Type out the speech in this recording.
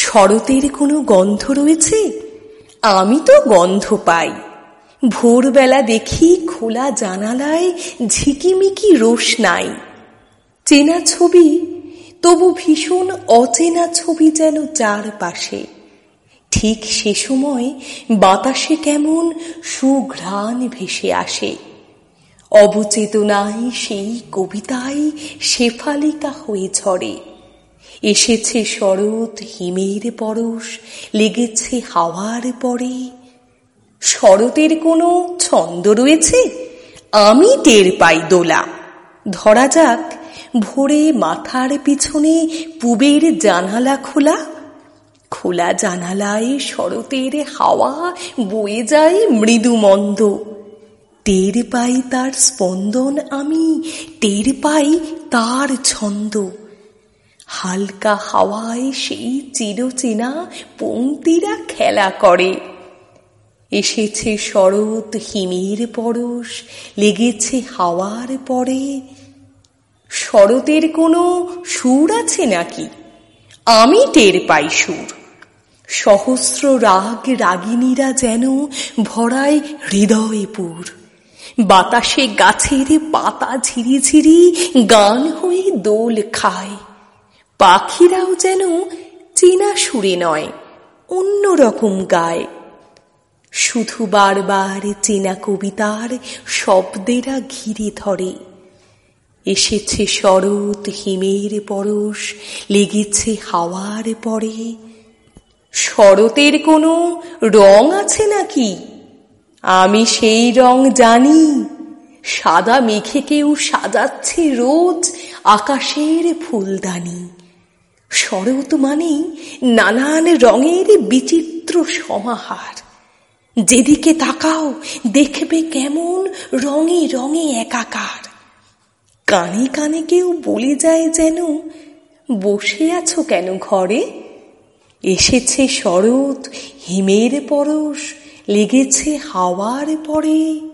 শরতের কোনো গন্ধ রয়েছে? আমি তো গন্ধ পাই। ভোরবেলা দেখি খোলা জানালায় ঝিকিমিকি রোষ নাই। চেনা ছবি, তবু ভীষণ অচেনা ছবি যেন চারপাশে। ঠিক সে সময় বাতাসে কেমন সুঘ্রাণ ভেসে আসে। অবচেতনায় সেই কবিতায় শেফালিকা হয়ে ঝরে। এসেছে শরৎ হিমের পরশ, লেগেছে হাওয়ার পরে। শরতের কোনো ছন্দ রয়েছে? আমি টের পাই দোলা। ধরা যাক, ভোরে মাথার পিছনে পুবের জানালা খোলা। খোলা জানালায় শরতের হাওয়া বয়ে যায় মৃদু মন্দ টের পাই তার স্পন্দন আমি, টের পাই তার ছন্দ। হালকা হাওয়ায় সেই চিরচেনা পঙ্ক্তিরা খেলা করে। এসেছে শরৎ হিমের পরশ, লেগেছে হাওয়ার পরে। শরতের কোনো সুর আছে নাকি? আমি টের পাই সুর। সহস্র রাগ রাগিনীরা যেন ভরায় হৃদয়পুর বাতাসে গাছের পাতা ঝিরিঝিরি গান হয়ে দোল খায়। পাখিরাও যেন চেনা সুরে নয়, অন্য রকম গায়। শুধু বারবার চেনা কবিতার শব্দেরা ঘিরে ধরে। এসেছে শরৎ হিমের পরশ, লেগেছে হাওয়ার পরে। শরতের কোনো রং আছে নাকি? আমি সেই রং জানি। সাদা মেঘে কেউ সাজাচ্ছে রোজ আকাশের ফুলদানি। শরৎ মানে নানান রঙের বিচিত্র সমাহার। যেদিকে তাকাও, দেখবে কেমন রঙে রঙে একাকার। কানে কানে কেউ বলে যায় যেন, বসে আছো কেন ঘরে? এসেছে শরৎ, হিমের পরশ, লেগেছে হাওয়ার পরে।